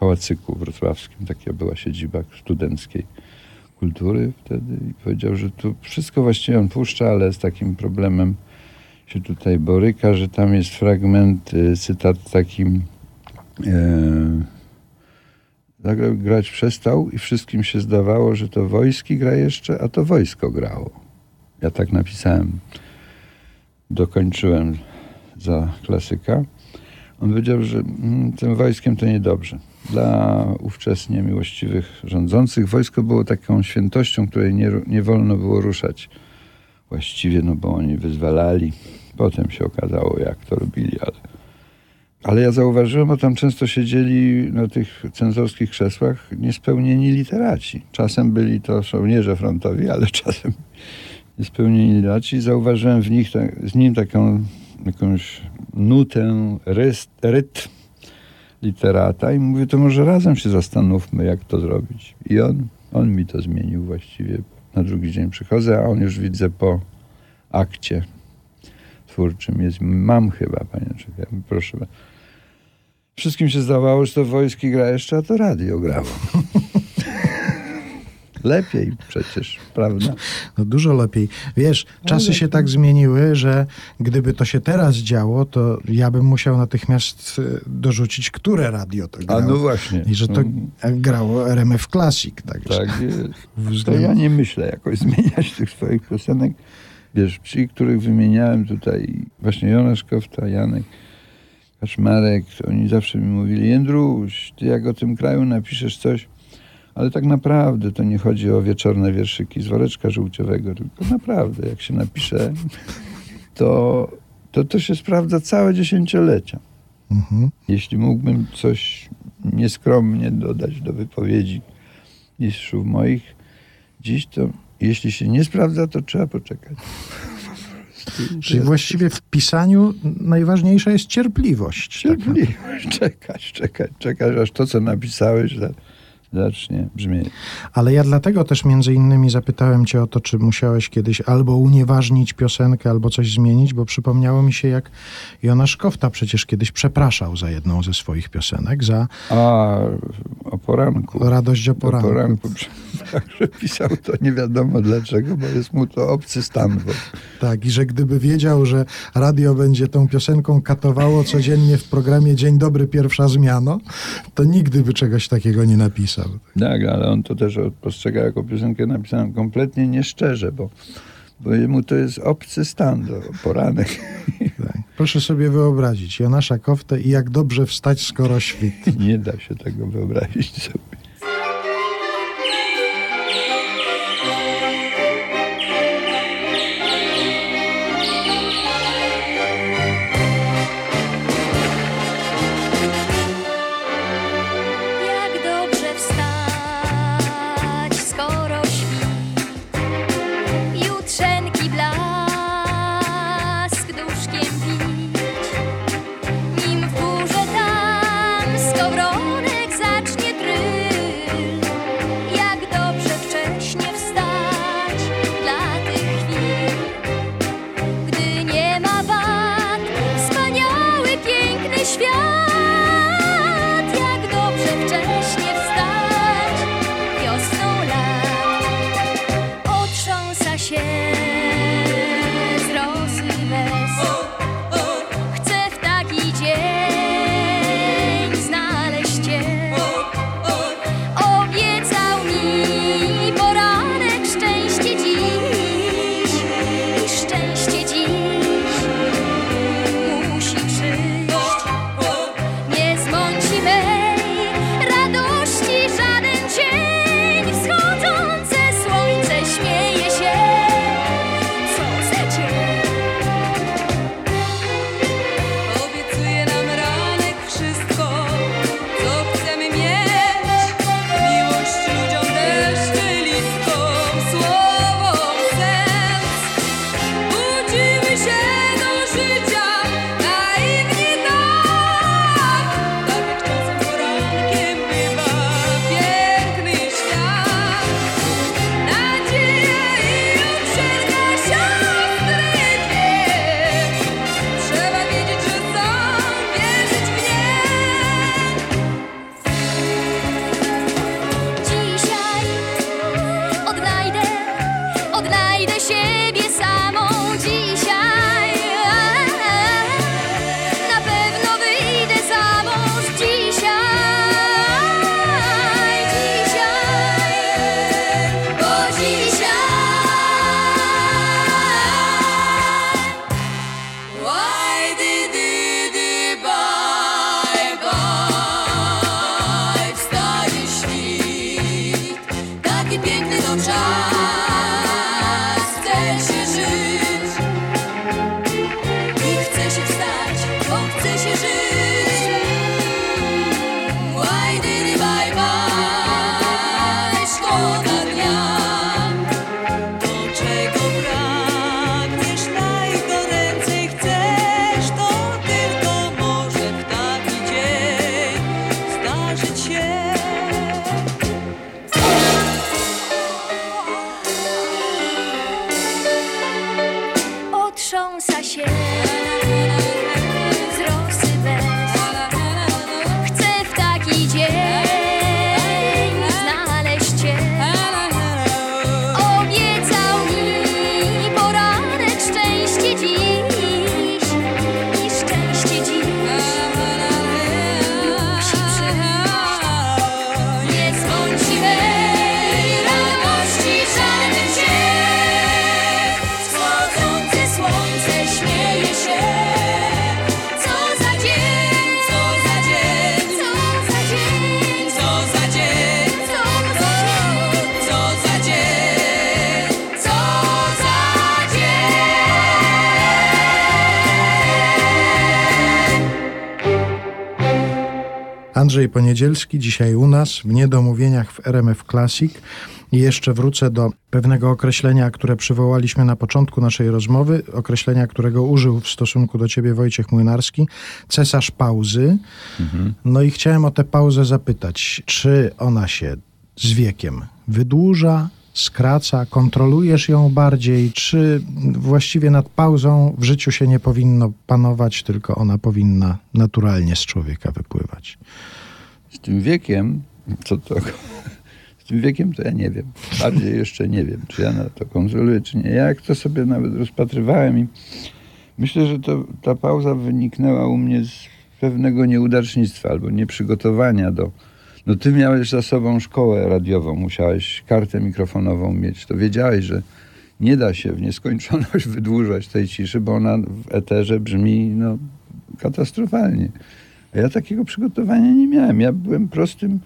Pałacyku Wrocławskim, taka była siedziba studenckiej kultury wtedy i powiedział, że tu wszystko właściwie on puszcza, ale z takim problemem się tutaj boryka, że tam jest fragment, y, cytat takim e, zagrał, grać przestał i wszystkim się zdawało, że to wojski gra jeszcze, a to wojsko grało. Ja tak napisałem. Dokończyłem za klasyka. On powiedział, że mm, tym wojskiem to niedobrze. Dla ówczesnie miłościwych rządzących wojsko było taką świętością, której nie, nie wolno było ruszać. Właściwie, no bo oni wyzwalali. Potem się okazało, jak to robili, ale... Ale ja zauważyłem, bo tam często siedzieli na tych cenzorskich krzesłach niespełnieni literaci. Czasem byli to żołnierze frontowi, ale (laughs) czasem niespełnieni literaci. Zauważyłem w nich, z nim taką jakąś nutę, rytm literata i mówię, to może razem się zastanówmy, jak to zrobić. I on, on mi to zmienił właściwie. Na drugi dzień przychodzę, a on już widzę po akcie twórczym jest. Mam chyba, panie czekaj, proszę. Wszystkim się zdawało, że to wojski gra jeszcze, a to radio grało. (laughs) Lepiej przecież, prawda? No dużo lepiej. Wiesz, czasy się tak zmieniły, że gdyby to się teraz działo, to ja bym musiał natychmiast e, dorzucić, które radio to A grało. no właśnie. I że to No, grało RMF Classic. Także. Tak jest. (laughs) To względ- ja nie myślę jakoś (laughs) zmieniać tych swoich piosenek. Wiesz, ci, których wymieniałem tutaj, właśnie Jonasz Kofta, Janek Kaczmarek, to oni zawsze mi mówili, Jędruś, ty jak o tym kraju napiszesz coś, ale tak naprawdę to nie chodzi o wieczorne wierszyki z woreczka żółciowego, tylko naprawdę, jak się napisze, to to, to się sprawdza całe dziesięciolecia. Mhm. Jeśli mógłbym coś nieskromnie dodać do wypowiedzi mistrzów moich dziś, to jeśli się nie sprawdza, to trzeba poczekać. Czyli właściwie w pisaniu najważniejsza jest cierpliwość. Tak Cierpliwość, czekać, czekać, czekać, aż to, co napisałeś, zacznie brzmieć. Ale ja dlatego też między innymi zapytałem cię o to, czy musiałeś kiedyś albo unieważnić piosenkę, albo coś zmienić, bo przypomniało mi się, jak Jonasz Kofta przecież kiedyś przepraszał za jedną ze swoich piosenek, za A o poranku. Radość o poranku. O poranku. Także pisał to nie wiadomo dlaczego, bo jest mu to obcy stan. Bo Tak, i że gdyby wiedział, że radio będzie tą piosenką katowało codziennie w programie Dzień dobry, pierwsza zmiano, to nigdy by czegoś takiego nie napisał. Tak, ale on to też postrzega jako piosenkę napisaną kompletnie nieszczerze, bo, bo jemu to jest obcy stan, do poranek. (laughs) Tak. Proszę sobie wyobrazić Jonasza Koftę i jak dobrze wstać, skoro świt. Nie da się tego wyobrazić sobie. Andrzej Poniedzielski, dzisiaj u nas w Niedomówieniach w RMF Classic. I jeszcze wrócę do pewnego określenia, które przywołaliśmy na początku naszej rozmowy, określenia, którego użył w stosunku do ciebie Wojciech Młynarski, cesarz pauzy. No i chciałem o tę pauzę zapytać, czy ona się z wiekiem wydłuża, skraca, kontrolujesz ją bardziej, czy właściwie nad pauzą w życiu się nie powinno panować, tylko ona powinna naturalnie z człowieka wypływać? Z tym wiekiem, co to... (laughs) Z tym wiekiem to ja nie wiem. Bardziej jeszcze nie wiem, czy ja na to kontroluję, czy nie. Ja jak to sobie nawet rozpatrywałem i myślę, że to, ta pauza wyniknęła u mnie z pewnego nieudacznictwa albo nieprzygotowania do... No ty miałeś za sobą szkołę radiową, musiałeś kartę mikrofonową mieć. To wiedziałeś, że nie da się w nieskończoność (laughs) wydłużać tej ciszy, bo ona w eterze brzmi no, katastrofalnie. Ja takiego przygotowania nie miałem. Ja byłem prostym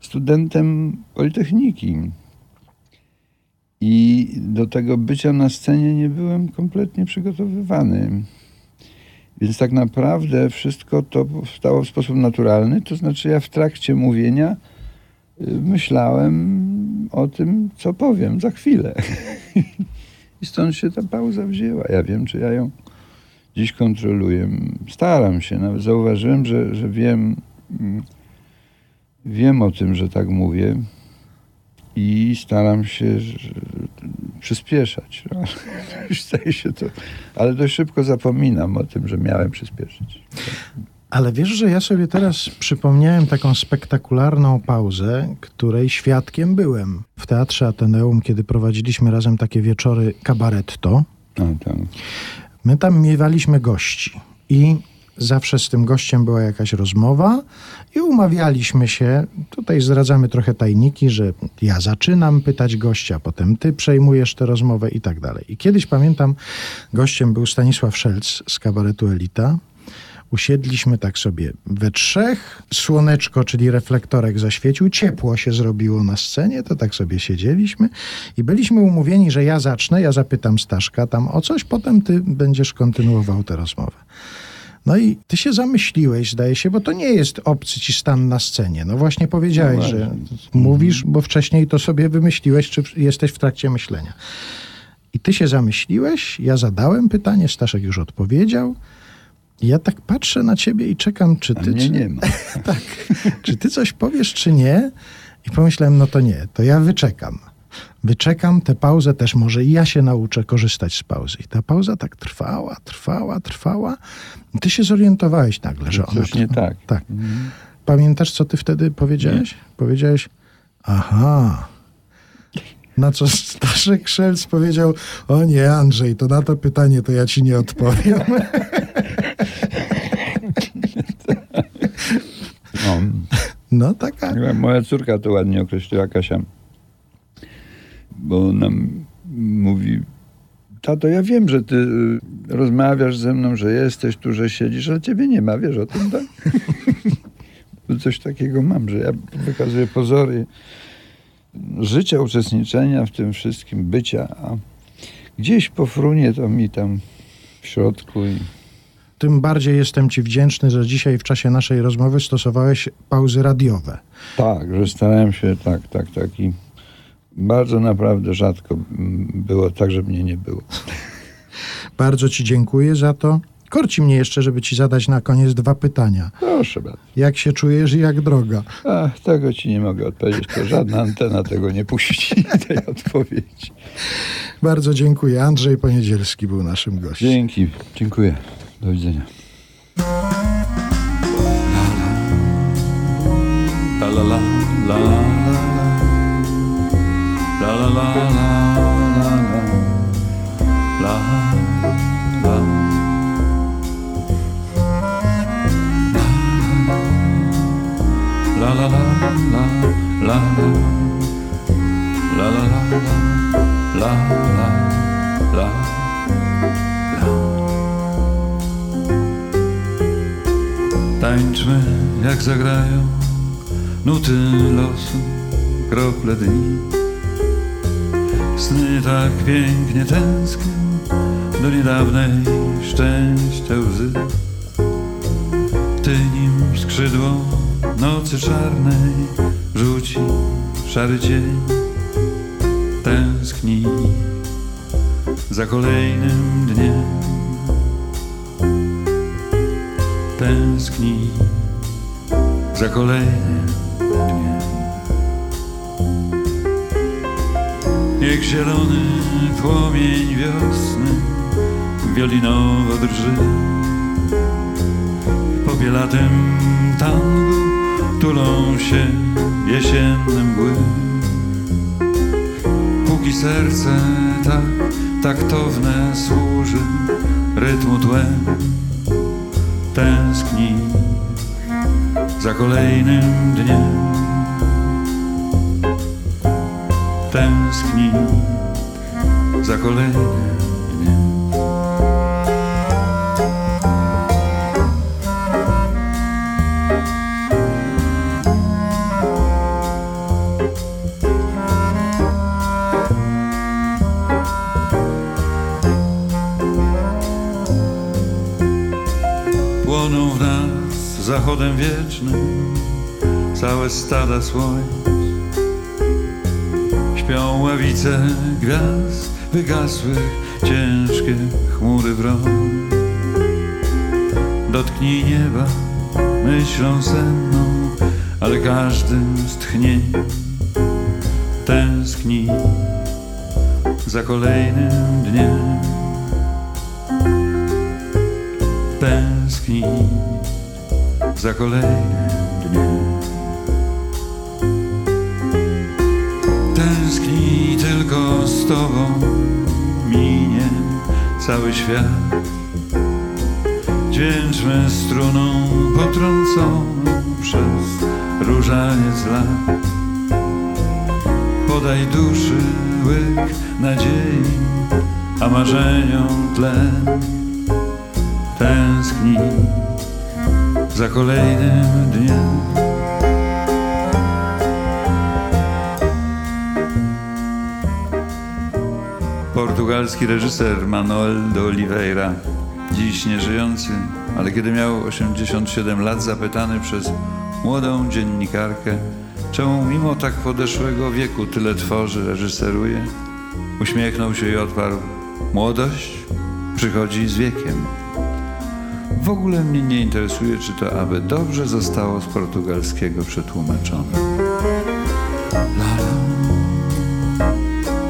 studentem Politechniki. I do tego bycia na scenie nie byłem kompletnie przygotowywany. Więc tak naprawdę wszystko to powstało w sposób naturalny. To znaczy, ja w trakcie mówienia y, myślałem o tym, co powiem za chwilę. (laughs) I stąd się ta pauza wzięła. Ja wiem, czy ja ją dziś kontroluję. Staram się. Nawet zauważyłem, że, że wiem. mm, Wiem o tym, że tak mówię i staram się przyspieszać. No, staje (laughs) się to, ale dość szybko zapominam o tym, że miałem przyspieszyć. Ale wiesz, że ja sobie teraz przypomniałem taką spektakularną pauzę, której świadkiem byłem w Teatrze Ateneum, kiedy prowadziliśmy razem takie wieczory kabaretto. A, tak. My tam miewaliśmy gości i zawsze z tym gościem była jakaś rozmowa i umawialiśmy się, tutaj zdradzamy trochę tajniki, że ja zaczynam pytać gościa, potem ty przejmujesz tę rozmowę i tak dalej. I kiedyś pamiętam, gościem był Stanisław Szelc z kabaretu Elita. Usiedliśmy tak sobie we trzech, słoneczko, czyli reflektorek zaświecił, ciepło się zrobiło na scenie, to tak sobie siedzieliśmy i byliśmy umówieni, że ja zacznę, ja zapytam Staszka tam o coś, potem ty będziesz kontynuował tę rozmowę. No i ty się zamyśliłeś, zdaje się, bo to nie jest obcy ci stan na scenie. No właśnie powiedziałeś, No że mówisz, bo wcześniej to sobie wymyśliłeś, czy jesteś w trakcie myślenia. I ty się zamyśliłeś, ja zadałem pytanie, Staszek już odpowiedział. Ja tak patrzę na ciebie i czekam, czy ty... czy, nie ma. (laughs) tak, czy ty coś powiesz, czy nie? I pomyślałem, no to nie, to ja wyczekam. Wyczekam tę pauzę, też może i ja się nauczę korzystać z pauzy. I ta pauza tak trwała, trwała, trwała. I ty się zorientowałeś nagle, że ona... Coś nie tak. Tak. Pamiętasz, co ty wtedy powiedziałeś? Powiedziałeś, aha. Na co Staszek Szelc powiedział, o nie Andrzej, to na to pytanie to ja ci nie odpowiem. (laughs) No, No taka... moja córka to ładnie określiła, Kasia, bo ona m- mówi, tato, ja wiem, że ty y, rozmawiasz ze mną, że jesteś tu, że siedzisz, ale ciebie nie ma, wiesz o tym, tak? (laughs) Bo Coś takiego mam, że ja wykazuję pozory życia, uczestniczenia w tym wszystkim, bycia, a gdzieś po frunie to mi tam w środku i Tym bardziej jestem ci wdzięczny, że dzisiaj w czasie naszej rozmowy stosowałeś pauzy radiowe. Tak, że starałem się, tak, tak, tak i bardzo naprawdę rzadko było tak, że mnie nie było. (laughs) Bardzo ci dziękuję za to. Korci mnie jeszcze, żeby ci zadać na koniec dwa pytania. Proszę bardzo. Jak się czujesz i jak droga? Ach, tego ci nie mogę odpowiedzieć, to żadna antena tego nie puści, (laughs) tej odpowiedzi. Bardzo dziękuję. Andrzej Poniedzielski był naszym gościem. Dzięki, dziękuję. Do widzenia. La. La la la la. La la la. La la la la. La la la. La la la la. La la la Tańczmy jak zagrają nuty losu, krople dni. Sny tak pięknie tęsknią do niedawnej szczęścia łzy. Ty nim skrzydło nocy czarnej rzuci szary cień. Tęskni za kolejnym dniem. Tęskni za kolejnym dniem. Jak zielony płomień wiosny wiolinowo drży Pobielatym tangu tulą się jesienne mgły Póki serce tak taktowne służy rytmu tłem tenskní za kolejným dnem. Tenskní za kolejným całe stada słońc. Śpią ławice gwiazd wygasłych, ciężkie chmury wrąg. Dotknij nieba myślą senną, ale każdym z tchnień tęskni za kolejnym dniem. Tęskni za kolejnym dniem. Tęskni tylko z tobą, minie cały świat. Dźwięczmy struną potrąconą przez różaniec lat. Podaj duszy łyk nadziei, a marzeniom tlen. Tęskni za kolejnym dniem. Portugalski reżyser Manuel de Oliveira, dziś nieżyjący, ale kiedy miał 87 lat, zapytany przez młodą dziennikarkę, czemu mimo tak podeszłego wieku tyle tworzy, reżyseruje, uśmiechnął się i odparł: Młodość przychodzi z wiekiem. W ogóle mnie nie interesuje, czy to aby dobrze zostało z portugalskiego przetłumaczone.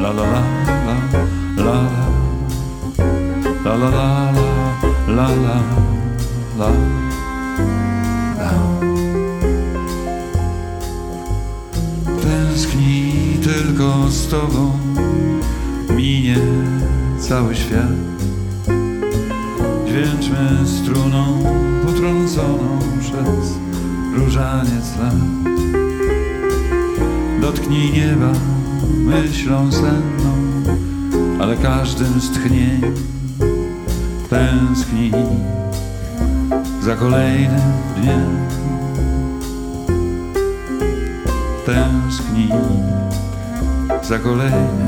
La la. La la la la. La la. La la la Tęskni tylko z tobą. Minie cały świat Dźwięczmy struną potrąconą przez różaniec lat Dotknij nieba myślą senną, ale każdym z tchnień tęskni za kolejnym dniem. Tęskni za kolejnym